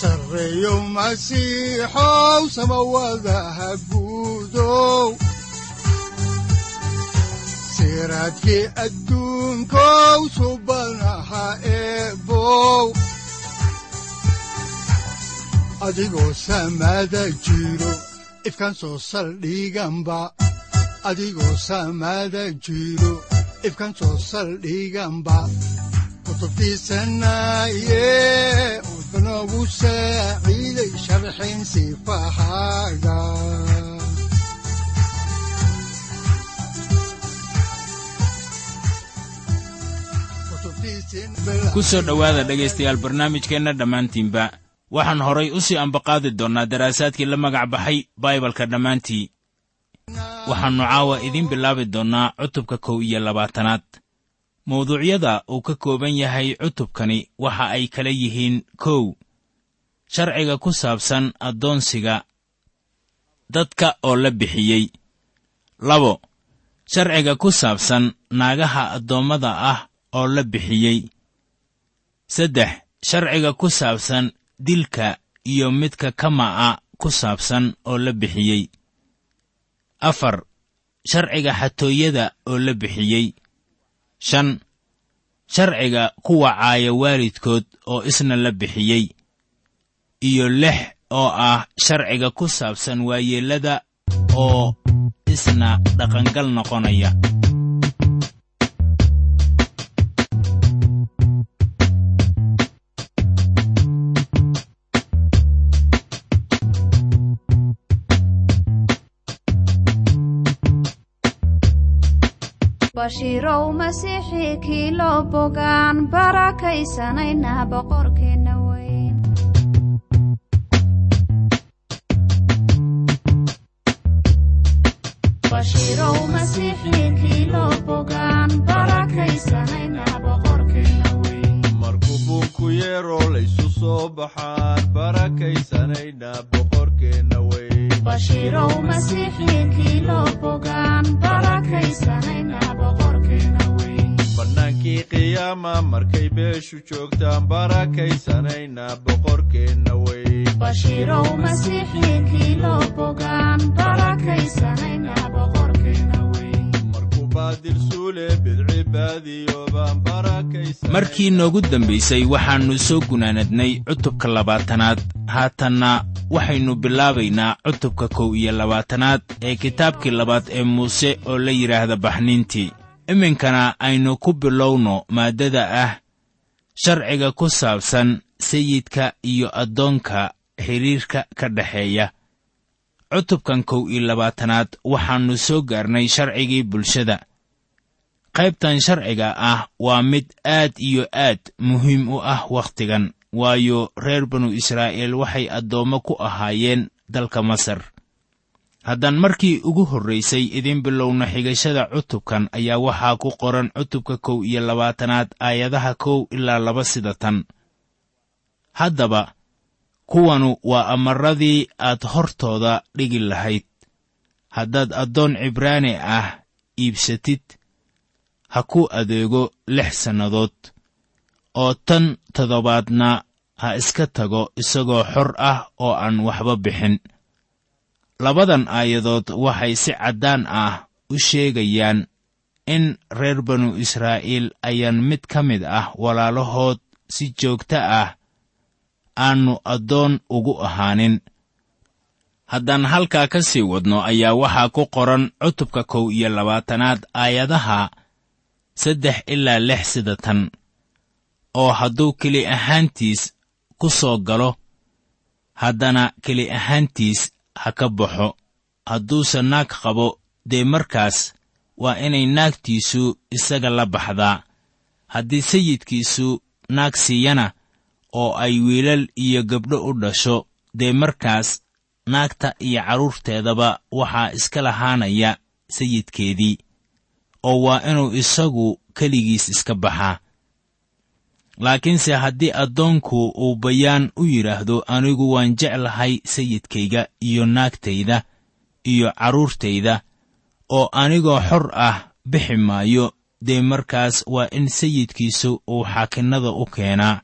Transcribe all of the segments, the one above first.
sareyow masiixow samawadaha guudow siraadkii subanaha eebow adigoo samada jiro ifkaan soo saldhiganba adigoo soo saldhiganba kutubtiisanaye sifahaaga ku soo dhowaada dhegaystayaal barnaamijkeenna dhammaantiinba. Waxaan horay u sii ambaqaadi doonnaa daraasaadkii la magac baxay baibalka dhammaantii. Waxaannu caawa idiin bilaabi doonnaa cutubka kow iyo labaatanaad. Mawduucyada uu ka kooban yahay cutubkani waxa ay kala yihiin kow sharciga ku saabsan addoonsiga dadka oo la bixiyey. Labo sharciga ku saabsan naagaha addoommada ah oo la bixiyey. Saddex sharciga ku saabsan dilka iyo midka kama'a ku saabsan oo la bixiyey. Afar sharciga xatooyada oo la bixiyey. Shan sharciga kuwa caaya waalidkood oo isna la bixiyey iyo lix oo ah sharciga ku saabsan waayeellada oo isna dhaqangal noqonaya. Bashiirow masiixii kii bogaan barakaysanayna boqorkeenna weyn markuu buunku yeeroo laysu soo baxaan barakaysanayna boqorkeenna weyn bashiirow masiixii kii loo bogaan barakaysanayna qiyaama markay beeshu joogtaan barakaysanayna boqorkeenna weyn bashiirow masiixii kii loo bogaan barakaysanayna boqorkeenna weyn markuu baadil suule bidci baadiyoobaan barakaysan markii noogu dambaysay waxaannu soo gunaanadnay cutubka labaatanaad. Haatanna waxaynu bilaabaynaa cutubka kow iyo labaatanaad ee kitaabkii labaad ee muuse oo la yidhaahda baxniintii iminkana aynu ku bilowno maaddada ah sharciga ku saabsan sayidka iyo addoonka xidhiirka ka dhexeeya cutubkan kow iyo labaatanaad waxaannu soo gaarnay sharcigii bulshada. Qaybtan sharciga ah waa mid aad iyo aad muhiim u ah wakhtigan waayo reer banu israa'iil waxay addoommo ku ahaayeen dalka masar haddaan markii ugu horraysay idiin bilowno xigashada cutubkan ayaa waxaa ku qoran cutubka kow iyo labaatanaad aayadaha kow ilaa laba sida tan. Haddaba kuwanu waa amaradii aad hortooda dhigi lahayd. Haddaad addoon cibraani ah iibsatid ha ku adeego lix sannadood oo tan toddobaadna ha iska tago isagoo xor ah oo aan waxba bixin labadan aayadood waxay si caddaan ah u sheegayaan in reer banu israa'iil ayaan mid ka mid ah walaalahood si joogto ah aannu addoon ugu ahaanin. Haddaan halkaa ka sii wadno ayaa waxaa ku qoran cutubka kow iyo labaatanaad aayadaha saddex ilaa lix sida tan oo hadduu keli ahaantiis ku soo galo haddana keli ahaantiis ha ka baxo. Hadduuse naag qabo dee markaas waa inay naagtiisu isaga la baxdaa. Haddii sayidkiisu naag siiyana oo ay wiilal iyo gabdho u dhasho dee markaas naagta iyo carruurteedaba waxaa iska lahaanaya sayidkeedii oo waa inuu isagu keligiis iska baxaa laakiinse haddii addoonku uu bayaan u yidhaahdo anigu waan jeclahay sayidkayga iyo naagtayda iyo carruurtayda oo anigoo xor ah bixi maayo dee markaas waa in sayidkiisu uu xaakinnada u keenaa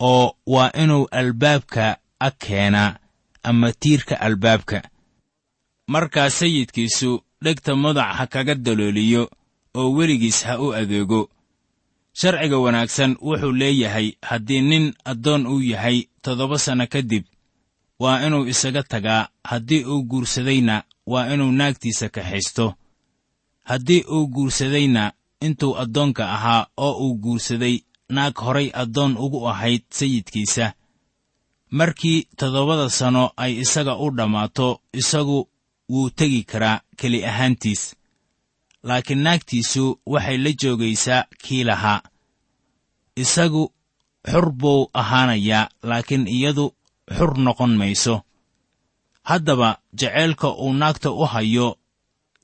oo waa inuu albaabka ag keenaa ama tiirka albaabka. Markaa sayidkiisu dhegta madac ha kaga dalooliyo oo weligiis ha u adeego sharciga wanaagsan wuxuu leeyahay haddii nin addoon uu yahay toddoba sanno kadib waa inuu isaga tagaa. Haddii uu guursadayna waa inuu naagtiisa kaxaysto haddii uu guursadayna intuu addoonka ahaa oo uu guursaday naag horay addoon ugu ahayd sayidkiisa. Markii toddobada sanno ay isaga u dhammaato isagu wuu tegi karaa keli ahaantiis laakiin naagtiisu waxay la joogaysaa kii lahaa isagu xur buu ahaanayaa laakiin iyadu xur noqon mayso. Haddaba jaceylka uu naagta u hayo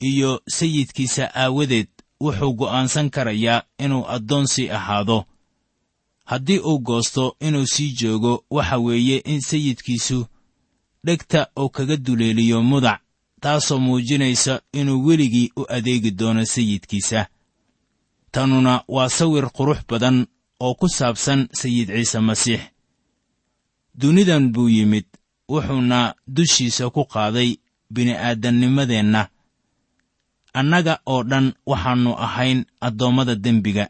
iyo sayidkiisa aawadeed wuxuu go'aansan karayaa inuu addoonsii ahaado. Haddii uu goosto inuu sii joogo waxa weeye in sayidkiisu dhegta uu kaga duleeliyo mudac taasoo muujinaysa inuu weligii u adeegi doono sayidkiisa. Tanuna waa sawir qurux badan oo ku saabsan sayid ciise masiix. Dunidan buu yimid wuxuuna dushiisa ku qaaday bini'aadannimadeenna annaga oo dhan waxaannu ahayn addoommada dembiga.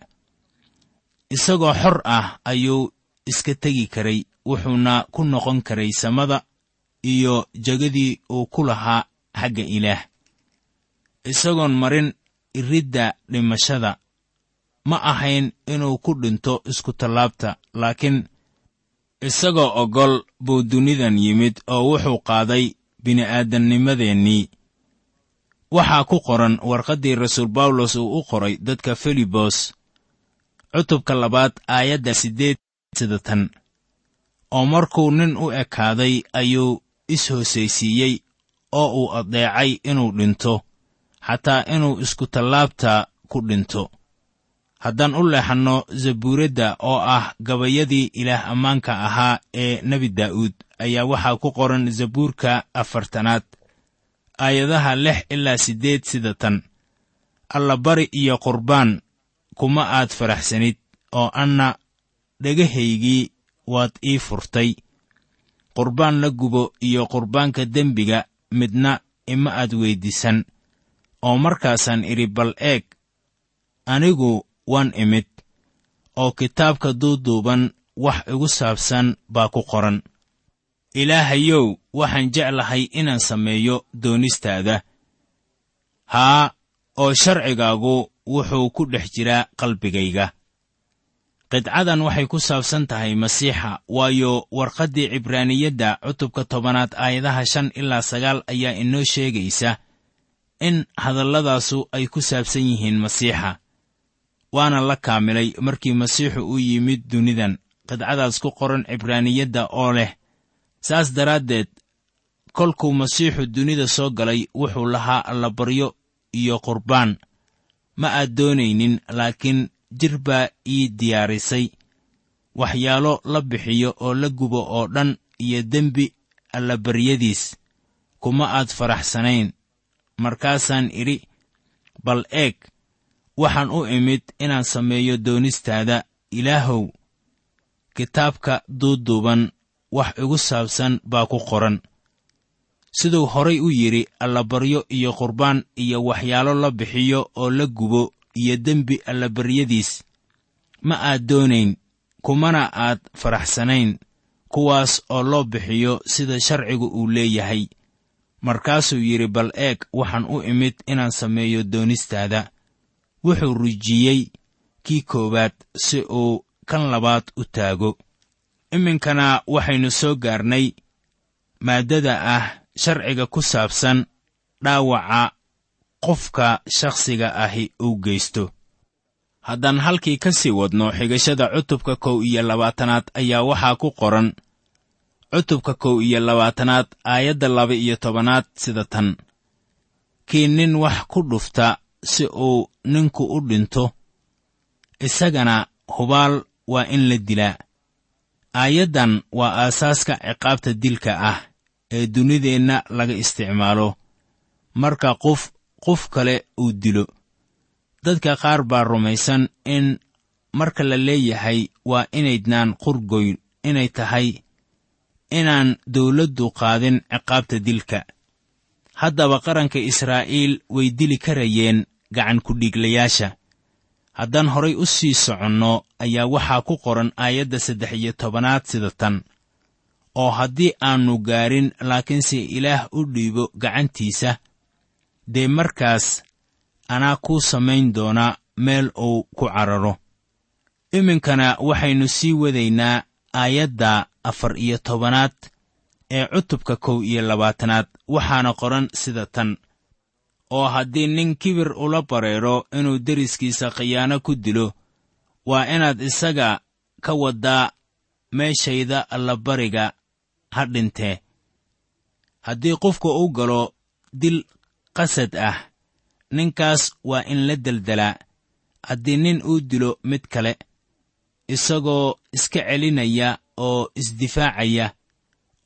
Isagoo xor ah ayuu iska tegi karay wuxuuna ku noqon karay samada iyo jegadii uu ku lahaa xagga ilaah. Isagoon marin iridda dhimashada. Ma ahayn inuu ku dhinto iskutallaabta laakiin isagoo oggol buu dunidan yimid oo wuxuu qaaday bini'aadannimadeennii waxaa ku qoran warqaddii rasuul bawlos uu u qoray dadka filibos cutubka labaad aayadda siddeed sida tan. Oo markuu nin u ekaaday ayuu is-hoosaysiiyey oo uu addeecay inuu dhinto xataa inuu iskutallaabta ku dhinto. Haddaan u leexanno zabuuradda oo ah gabayadii ilaah ammaanka ahaa ee nebi daa'uud ayaa waxaa ku qoran zabuurka afartanaad aayadaha lix ilaa siddeed sida tan. Allabari iyo qurbaan kuma aad faraxsanid oo anna dhegahaygii waad ii furtay. Qurbaan la gubo iyo qurbaanka dembiga midna ima aad weyddiisan oo markaasaan idhi bal eeg anigu waan imid oo kitaabka duuduuban wax igu saabsan baa ku qoran. Ilaahayow waxaan jeclahay inaan sameeyo doonistaada. Haa oo sharcigaagu wuxuu ku dhex jiraa qalbigayga qidcadan waxay ku saabsan tahay masiixa waayo warqaddii cibraaniyadda cutubka tobanaad aayadaha shan ilaa sagaal ayaa inoo sheegaysa in hadalladaasu ay ku saabsan yihiin masiixa. Waana la kaamilay markii masiixu u yimid dunidan. Qidcadaas ku qoran cibraaniyadda oo leh saas daraaddeed kolkuu masiixu dunida soo galay wuxuu lahaa allabaryo iyo qurbaan. Ma aad doonaynin laakiin jir baa ii diyaarisay. Waxyaalo la bixiyo oo la gubo oo dhan iyo dembi allabaryadiis kuma aad faraxsanayn. Markaasaan idhi bal eeg waxaan u imid inaan sameeyo doonistaada ilaahow. Kitaabka duuduuban wax igu saabsan baa ku qoran. Siduu horay u yidhi allabaryo iyo qurbaan iyo waxyaalo la bixiyo oo la gubo iyo dembi allabaryadiis. Ma aad doonayn kumana aad faraxsanayn kuwaas oo loo bixiyo sida sharcigu uu leeyahay. Markaasuu yidhi bal eeg waxaan u imid inaan sameeyo doonistaada. Wuxuu rujiyey kii koowaad si uu kan labaad u taago. Iminkana waxaynu soo gaarnay maaddada ah sharciga ku saabsan dhaawaca qofka shakhsiga ahi uu geysto. Haddaan halkii ka sii wadno xigashada cutubka kow iyo labaatanaad ayaa waxaa ku qoran. Cutubka kow iyo labaatanaad aayadda laba iyo tobanaad sida tan. Kii nin wax ku dhufta si uu ninku u dhinto. Isagana hubaal waa in la dilaa. Aayaddan waa aasaaska ciqaabta dilka ah ee dunideenna laga isticmaalo. Marka qof qof kale uu dilo. Dadka qaar baa rumaysan in marka la leeyahay waa inaydnaan qurgoyn inay tahay inaan dawladdu qaadin ciqaabta dilka. Haddaba qaranka israa'iil way dili karayeen gacan ku-dhiiglayaasha haddaan horay u sii soconno ayaa waxaa ku qoran aayadda saddex iyo tobanaad sida tan oo haddii aannu gaarin laakiinse ilaah u dhiibo gacantiisa dee markaas anaa kuu samayn doonaa meel uu ku cararo. Iminkana waxaynu sii wadaynaa aayadda afar iyo tobanaad ee cutubka kow iyo labaatanaad waxaana qoran sida tan. Oo haddii nin kibir ula bareero inuu deriskiisa khiyaano ku dilo waa inaad isaga ka waddaa meeshayda allabariga ha dhintee. Haddii qofka u galo dil qasad ah. Ninkaas waa in la deldelaa haddii nin uu dilo mid kale isagoo iska celinaya oo isdifaacaya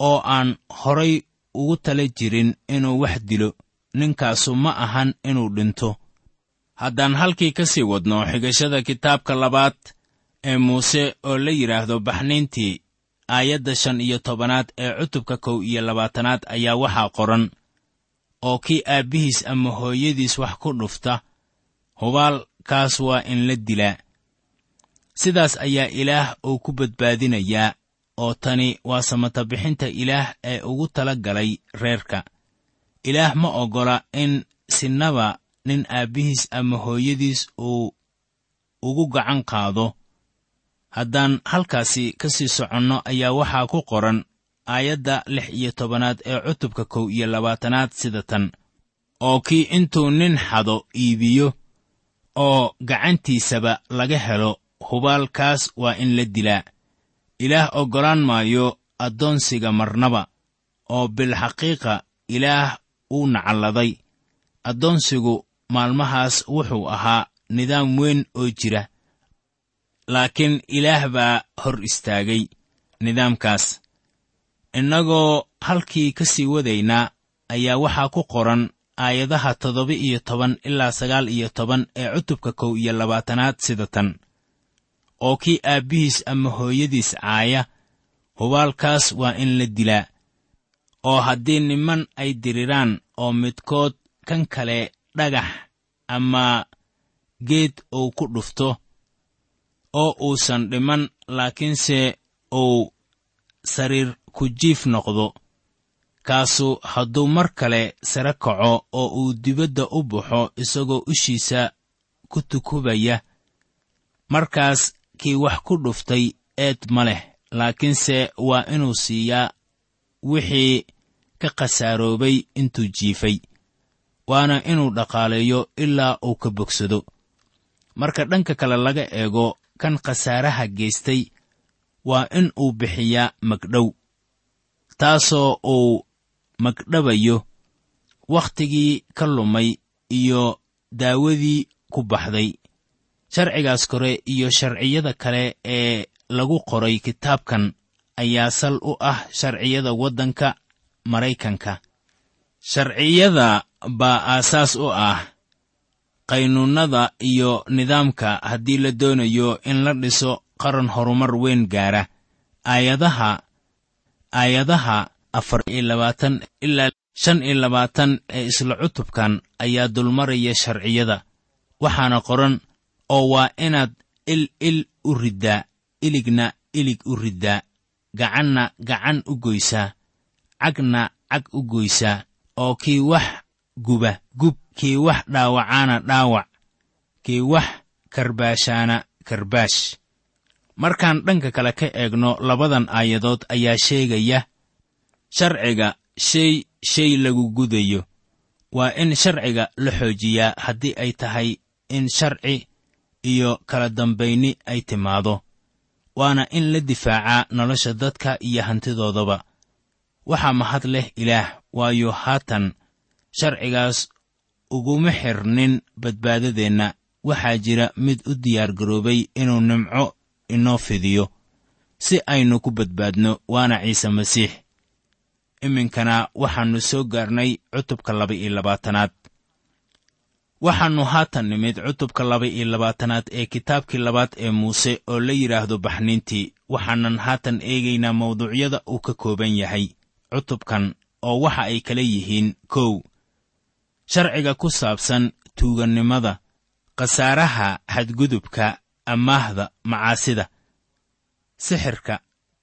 oo aan horay ugu tala jirin inuu wax dilo ninkaasu ma ahan inuu dhinto. Haddaan halkii ka sii wadno xigashada kitaabka labaad ee muuse oo la yidhaahdo baxniintii aayadda shan iyo tobanaad ee cutubka kow iyo labaatanaad ayaa waxaa qoran oo kii aabbihiis ama hooyadiis wax ku dhufta hubaal kaas waa in la dilaa. Sidaas ayaa ilaah uu ku badbaadinayaa oo tani waa samatabixinta ilaah ee ugu tala galay reerka. Ilaah ma oggola in sinaba nin aabbihiis ama hooyadiis uu ugu gacan qaado. Haddaan halkaasi ka sii soconno ayaa waxaa ku qoran aayadda lix iyo tobanaad ee cutubka kow iyo labaatanaad sida tan oo kii intuu nin xado iibiyo oo gacantiisaba laga helo hubaalkaas waa in la dilaa. Ilaah oggolaan maayo addoonsiga marnaba oo bilxaqiiqa ilaah uu nacalladay. Addoonsigu maalmahaas wuxuu ahaa nidaam weyn oo jira laakiin ilaah baa hor istaagay nidaamkaas innagoo halkii ka sii wadaynaa ayaa waxaa ku qoran aayadaha toddoba iyo toban ilaa sagaal iyo toban ee cutubka kow iyo labaatanaad sida tan oo kii aabbihiis ama hooyadiis caaya hubaalkaas waa in la dilaa oo haddii niman ay diriraan oo midkood kan kale dhagax ama geed uu ku dhufto oo uusan dhiman laakiinse uu sariir ku jiif noqdo kaasu hadduu mar kale sare kaco oo uu dibadda u baxo isagoo ushiisa ku tukubaya markaas kii wax ku dhuftay eed ma leh laakiinse waa inuu siiyaa wixii ka khasaaroobay intuu jiifay waana inuu dhaqaaleeyo ilaa uu ka bogsado. Marka dhanka kale laga eego kan khasaaraha geystay waa in uu bixiyaa magdhow taasoo uu magdhabayo wakhtigii ka lumay iyo daawadii ku baxday. Sharcigaas kore iyo sharciyada kale ee lagu qoray kitaabkan ayaa sal u ah sharciyada waddanka maraykanka. Sharciyada baa aasaas u ah qaynuunnada iyo nidaamka haddii la doonayo in la dhiso qaran horumar weyn gaara. Aayadaha aayadaha afar iyo labaatan ilaa shan iyo labaatan ee isla cutubkan ayaa dulmaraya sharciyada. Waxaana qoran oo waa inaad il il u riddaa iligna ilig u riddaa gacanna gacan u goysaa cagna cag u goysaa oo kii wax guba gub kii wax dhaawacaana dhaawac kii wax karbaashaana karbaash markaan dhanka kale ka eegno labadan aayadood ayaa sheegaya sharciga shay shay lagu gudayo. Waa in sharciga la xoojiyaa haddii ay tahay in sharci iyo kala dambayni ay timaado. Waana in la difaacaa nolosha dadka iyo hantidoodaba. Waxaa mahad leh ilaah waayo haatan sharcigaas uguma xirnin badbaadadeenna. Waxaa jira mid u diyaargaroobay inuu nimco inoo fidiyo si aynu ku badbaadno waana ciise masiix. Iminkana waxaannu soo gaarnay cutubka laba iyo labaatanaad. Waxaannu haatan nimid cutubka laba iyo labaatanaad ee kitaabkii labaad ee muuse oo la yidhaahdo baxniintii waxaanan haatan eegaynaa mawduucyada uu ka kooban yahay. Cutubkan oo waxa ay kala yihiin kow. Sharciga ku saabsan tuugannimada khasaaraha xadgudubka ammaahda macaasida sixirka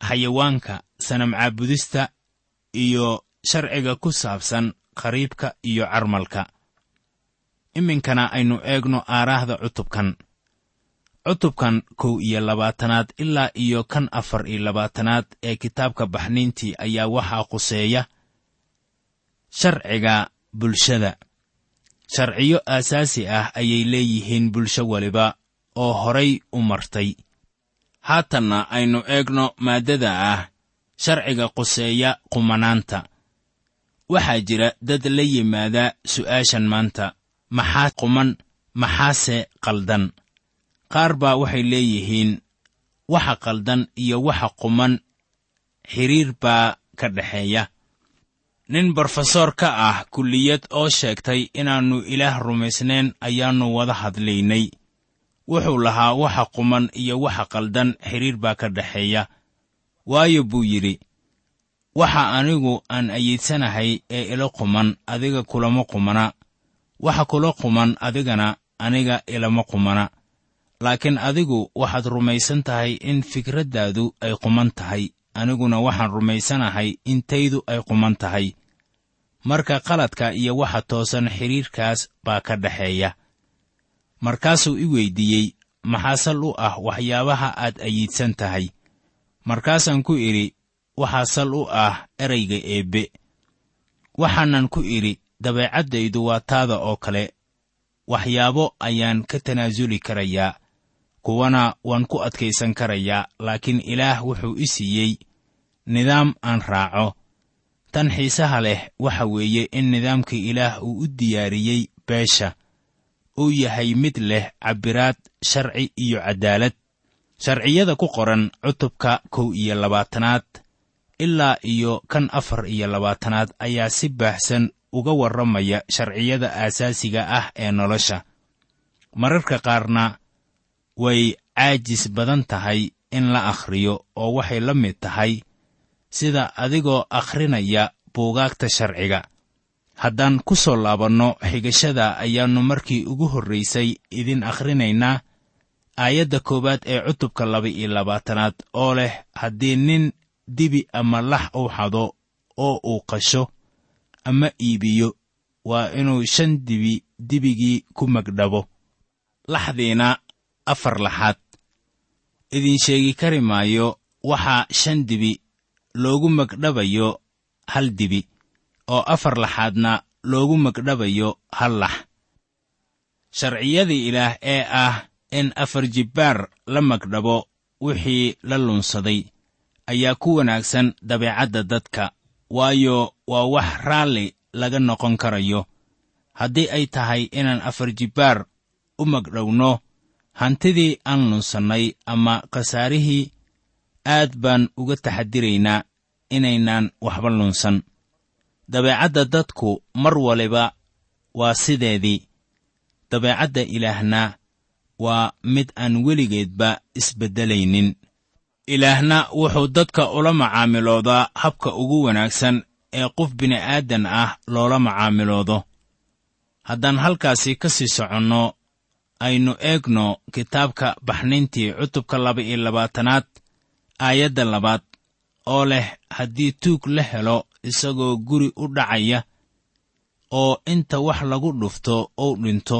xayawaanka sanamcaabudista iyo sharciga ku saabsan khariibka iyo carmalka. Iminkana aynu eegno aaraahda cutubkan. Cutubkan kow iyo labaatanaad ilaa iyo kan afar iyo labaatanaad ee kitaabka baxniintii ayaa waxaa khuseeya sharciga bulshada. Sharciyo aasaasi ah ayay leeyihiin bulsho waliba oo horay u martay. Haatanna aynu eegno maaddada ah sharciga quseeya qumanaanta. Waxaa jira dad la yimaada su'aashan maanta maxaa quman maxaase qaldan? Qaar baa waxay leeyihiin waxa qaldan iyo waxa quman xidhiir baa ka dhexeeya nin brofesor ka ah kulliyad oo sheegtay inaannu ilaah rumaysnayn ayaannu wada hadlaynay wuxuu lahaa waxa quman iyo waxa qaldan xidhiir baa ka dhexeeya waayo buu yidhi waxa anigu aan ayiidsanahay ee ila quman adiga kulama qumana. Waxa kula quman adigana aniga ilama qumana. Laakiin adigu waxaad rumaysan tahay in fikraddaadu ay quman tahay. Aniguna waxaan rumaysanahay in taydu ay quman tahay. Marka qaladka iyo waxa toosan xidhiirkaas baa ka dhexeeya markaasuu i weyddiiyey maxaa sal u ah waxyaabaha aad ayiidsan tahay? Markaasaan ku idhi waxaa sal u ah erayga eebbe. Waxaanan ku idhi dabeecaddaydu waa taada oo kale. Waxyaabo ayaan ka tanaasuli karayaa kuwana waan ku adkaysan karayaa laakiin ilaah wuxuu i siiyey nidaam aan raaco. Tan xiisaha leh waxa weeye in nidaamka ilaah uu u diyaariyey beesha uu yahay mid leh cabbiraad sharci iyo caddaalad sharciyada ku qoran cutubka kow iyo labaatanaad ilaa iyo kan afar iyo labaatanaad ayaa si baahsan uga warramaya sharciyada aasaasiga ah ee nolosha. Mararka qaarna way caajis badan tahay in la akhriyo oo waxay la mid tahay sida adigoo akhrinaya buugaagta sharciga haddaan ku soo laabanno xigashada ayaannu markii ugu horraysay idin akhrinaynaa aayadda koowaad ee cutubka laba iyo labaatanaad oo leh haddii nin dibi ama lax uu xado oo uu qasho ama iibiyo waa inuu shan dibi dibigii ku magdhabo. Laxdiina afar laxaad. Idin sheegi kari maayo waxaa shan dibi loogu magdhabayo hal dibi oo afar laxaadna loogu magdhabayo hal lax. Sharciyadii ilaah ee ah in afar jibbaar la magdhabo wixii la lunsaday ayaa ku wanaagsan dabeecadda dadka waayo waa wax raalli laga noqon karayo. Haddii ay tahay inaan afar jibbaar u magdhowno hantidii aan lunsannay ama khasaarihii aad baan uga taxadiraynaa inaynaan waxba lunsan dabeecadda dadku mar waliba waa sideedii. Dabeecadda ilaahna waa mid aan weligeedba isbeddelaynin. Ilaahna wuxuu dadka ula macaamiloodaa habka ugu wanaagsan ee qof bini'aadan ah loola macaamiloodo. Haddaan halkaasi ka sii soconno aynu eegno kitaabka baxnintii cutubka laba iyo labaatanaad aayadda labaad oo leh haddii tuug la helo isagoo guri u dhacaya oo inta wax lagu dhufto uu dhinto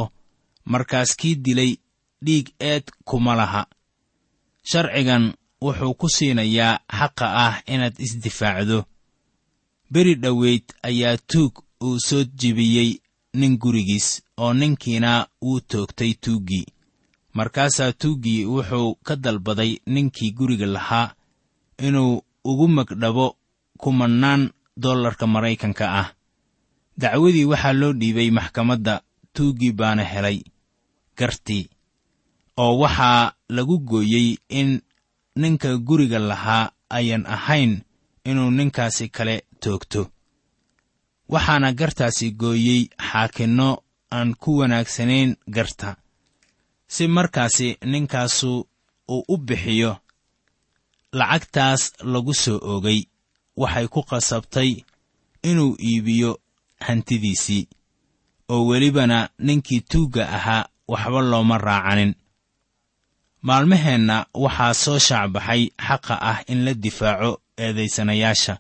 markaas kii dilay dhiig eed kuma laha. Sharcigan wuxuu ku siinayaa xaqa ah inaad isdifaacdo. Beri dhoweyd ayaa tuug uu soo jebiyey nin gurigiis oo ninkiina wuu toogtay tuuggii. Markaasaa tuuggii wuxuu ka dalbaday ninkii guriga lahaa inuu ugu magdhabo kumannaan dollarka maraykanka ah. Dacwadii waxaa loo dhiibay maxkamadda tuuggii baana helay gartii oo waxaa lagu gooyey in ninka guriga lahaa ayan ahayn inuu ninkaasi kale toogto. Waxaana gartaasi gooyey xaakinno aan ku wanaagsanayn garta. Si markaasi ninkaasu uu u bixiyo lacagtaas lagu soo ogay waxay ku qasabtay inuu iibiyo hantidiisii oo welibana ninkii tuugga ahaa waxba looma raacanin. Maalmaheenna waxaa soo shaacbaxay xaqa ah in la difaaco eedaysanayaasha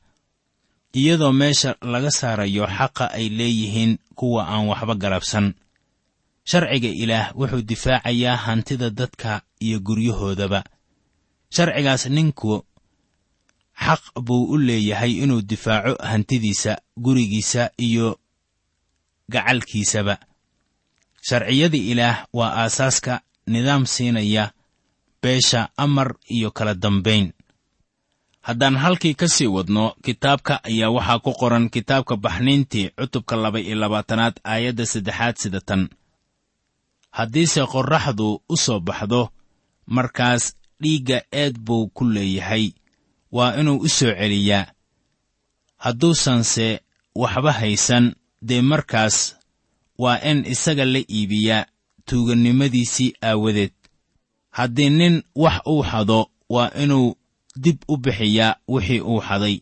iyadoo meesha laga saarayo xaqa ay leeyihiin kuwa aan waxba galabsan. Sharciga ilaah wuxuu difaacayaa hantida dadka iyo guryahoodaba sharcigaas ninku xaq buu u leeyahay inuu difaaco hantidiisa gurigiisa iyo gacalkiisaba. Sharciyada ilaah waa aasaaska nidaam siinaya beesha amar iyo kala dambayn haddaan halkii ka sii wadno kitaabka ayaa waxaa ku qoran kitaabka baxniintii cutubka laba iyo labaatanaad aayadda saddexaad sida tan. Haddiise qorraxdu u soo baxdo markaas dhiigga eed buu ku leeyahay. Waa inuu u soo celiyaa. Hadduusanse waxba haysan dee markaas waa in isaga la iibiyaa tuugannimadiisii aawadeed. Haddii nin wax uu xado waa inuu dib u bixiyaa wixii uu xaday.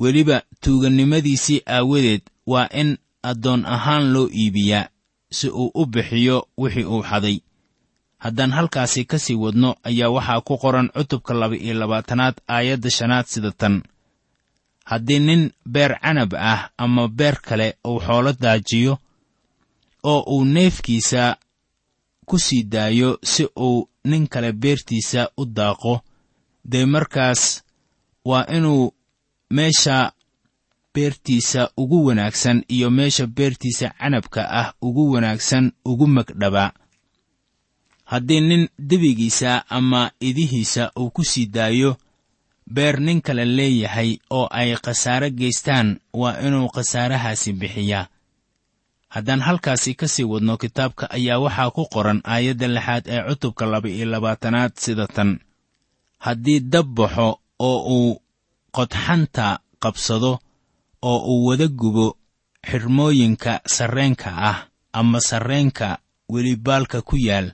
Weliba tuugannimadiisii aawadeed waa in addoon ahaan loo iibiyaa si uu u bixiyo wixii uu xaday haddaan halkaasi ka sii wadno ayaa waxaa ku qoran cutubka laba iyo labaatanaad aayadda shanaad sida tan. Haddii nin beer canab ah ama beer kale uu xoolo daajiyo oo uu neefkiisa ku sii daayo si uu nin kale beertiisa u daaqo dee markaas waa inuu meesha beertiisa ugu wanaagsan iyo meesha beertiisa canabka ah ugu wanaagsan ugu magdhabaa haddii nin debigiisa ama idihiisa uu ku sii daayo beer nin kale leeyahay oo ay khasaare geystaan waa inuu khasaarahaasi bixiyaa. Haddaan halkaasi ka sii wadno kitaabka ayaa waxaa ku qoran aayadda lixaad ee cutubka laba iyo labaatanaad sida tan. Haddii dab baxo oo uu qodxanta qabsado oo uu wada gubo xidhmooyinka sarreenka ah ama sarreenka welibaalka ku yaal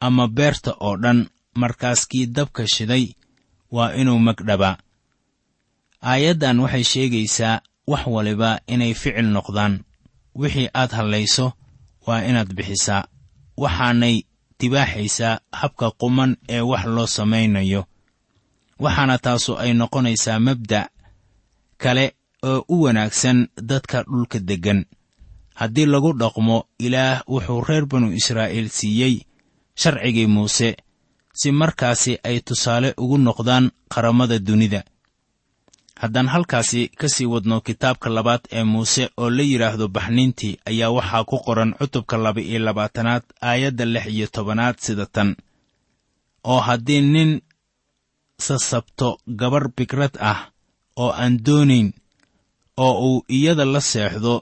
ama beerta oo dhan markaas kii dabka shiday waa inuu magdhabaa aayaddan waxay sheegaysaa wax waliba inay ficil noqdaan. Wixii aad hadlayso waa inaad bixisaa waxaanay tibaaxaysaa habka quman ee wax loo samaynayo. Waxaana taasu ay noqonaysaa mabda' kale oo u wanaagsan dadka dhulka deggan. Haddii lagu dhaqmo ilaah wuxuu reer banu israa'iil siiyey sharcigii muuse si markaasi ay tusaale ugu noqdaan qaramada dunida. Haddaan halkaasi ka sii wadno kitaabka labaad ee muuse oo la yidhaahdo baxniintii ayaa waxaa ku qoran cutubka laba iyo labaatanaad aayadda lix iyo tobanaad sida tan. Oo haddii nin sasabto gabarh bigrad ah oo aan doonayn oo uu iyada la seexdo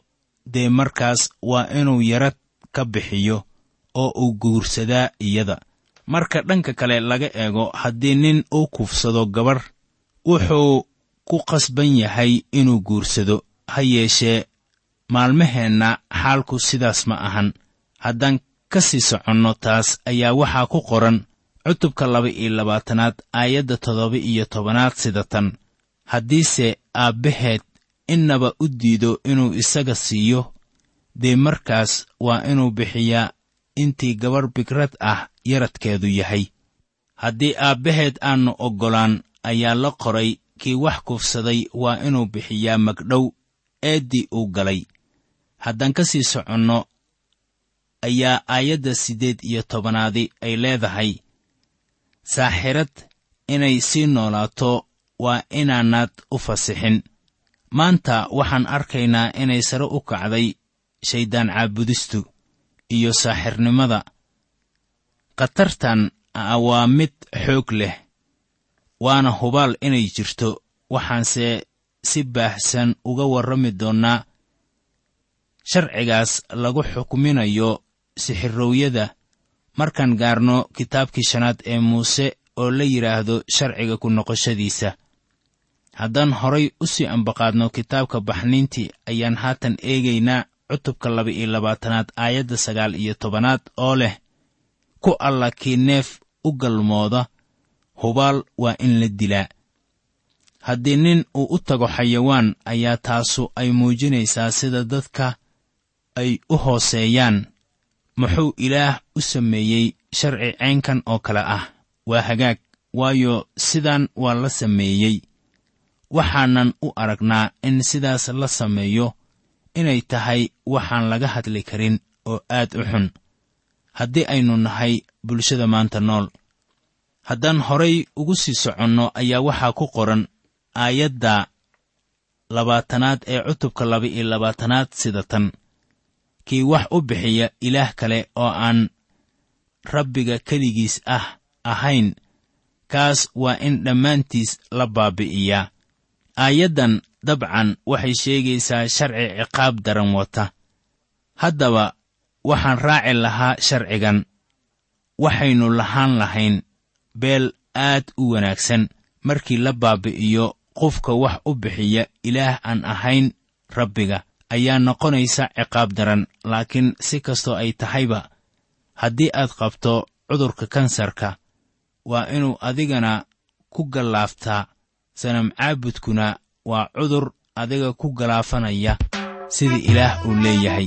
dee markaas waa inuu yarad ka bixiyo oo uu guursadaa iyada. Marka dhanka kale laga eego haddii nin uu kufsado gabarh wuxuu ku qasban yahay inuu guursado ha yeeshee maalmaheenna xaalku sidaas ma ahan. Haddaan ka sii soconno taas ayaa waxaa ku qoran cutubka laba iyo labaatanaad aayadda toddoba iyo tobanaad sida tan. Haddiise aabbaheed innaba u diido inuu isaga siiyo dee markaas waa inuu bixiyaa intii gabarh bigrad ah yaradkeedu yahay. Haddii aabbaheed aannu oggolaan ayaa la qoray kii wax kufsaday waa inuu bixiyaa magdhow eeddii uu galay. Haddaan ka sii soconno ayaa aayadda siddeed iyo tobanaadi ay leedahay. Saaxirad inay sii noolaato waa inaanaad u fasixin. Maanta waxaan arkaynaa inay sare u kacday shayddaan caabudistu iyo saaxirnimada khatartan waa mid xoog leh waana hubaal inay jirto. Waxaanse si baahsan uga warrami doonnaa sharcigaas lagu xukminayo sixirowyada. Markaan gaarno kitaabkii shanaad ee muuse oo la yidhaahdo sharciga ku noqoshadiisa. Haddaan horay u sii ambaqaadno kitaabka baxniintii ayaan haatan eegaynaa cutubka laba iyo labaatanaad aayadda sagaal iyo tobanaad oo leh ku alla kii neef u galmooda hubaal waa in la dilaa. Haddii nin uu u tago xayawaan ayaa taasu ay muujinaysaa sida dadka ay u hooseeyaan. Muxuu ilaah u sameeyey sharci caynkan oo kale ah. Waa hagaag waayo sidaan waa la sameeyey. Waxaanan u aragnaa in sidaas la sameeyo inay tahay waxaan laga hadli karin oo aad u xun. Haddii aynu nahay bulshada maanta nool haddaan horay ugu sii soconno ayaa waxaa ku qoran aayadda labaatanaad ee cutubka laba iyo labaatanaad sida tan. Kii wax u bixiya ilaah kale oo aan rabbiga keligiis ah ahayn kaas waa in dhammaantiis la baabi'iyaa. Aayaddan dabcan waxay sheegaysaa sharci ciqaab daran wata. Haddaba waxaan raaci lahaa sharcigan. Waxaynu lahaan lahayn beel aad u wanaagsan. Markii la baabi'iyo qofka wax u bixiya ilaah aan ahayn rabbiga ayaa noqonaysa ciqaab daran laakiin si kastoo ay tahayba. Haddii aad qabto cudurka kansarka waa inuu adigana ku gallaaftaa sanam caabudkuna waa cudur adiga ku galaafanaya sida ilaah uu leeyahay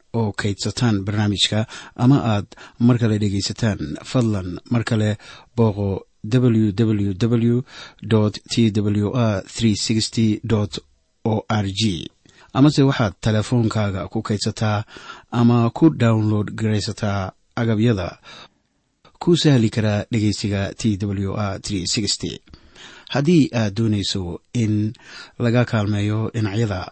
oo kaydsataan barnaamijka ama aad mar kale dhegaysataan fadlan mar kale booqo www t w r o r g amase waxaad teleefoonkaaga ku kaydsataa ama ku download garaysataa agabyada. Ku sahli karaa dhegeysiga t w r haddii aad doonayso in laga kaalmeeyo dhinacyada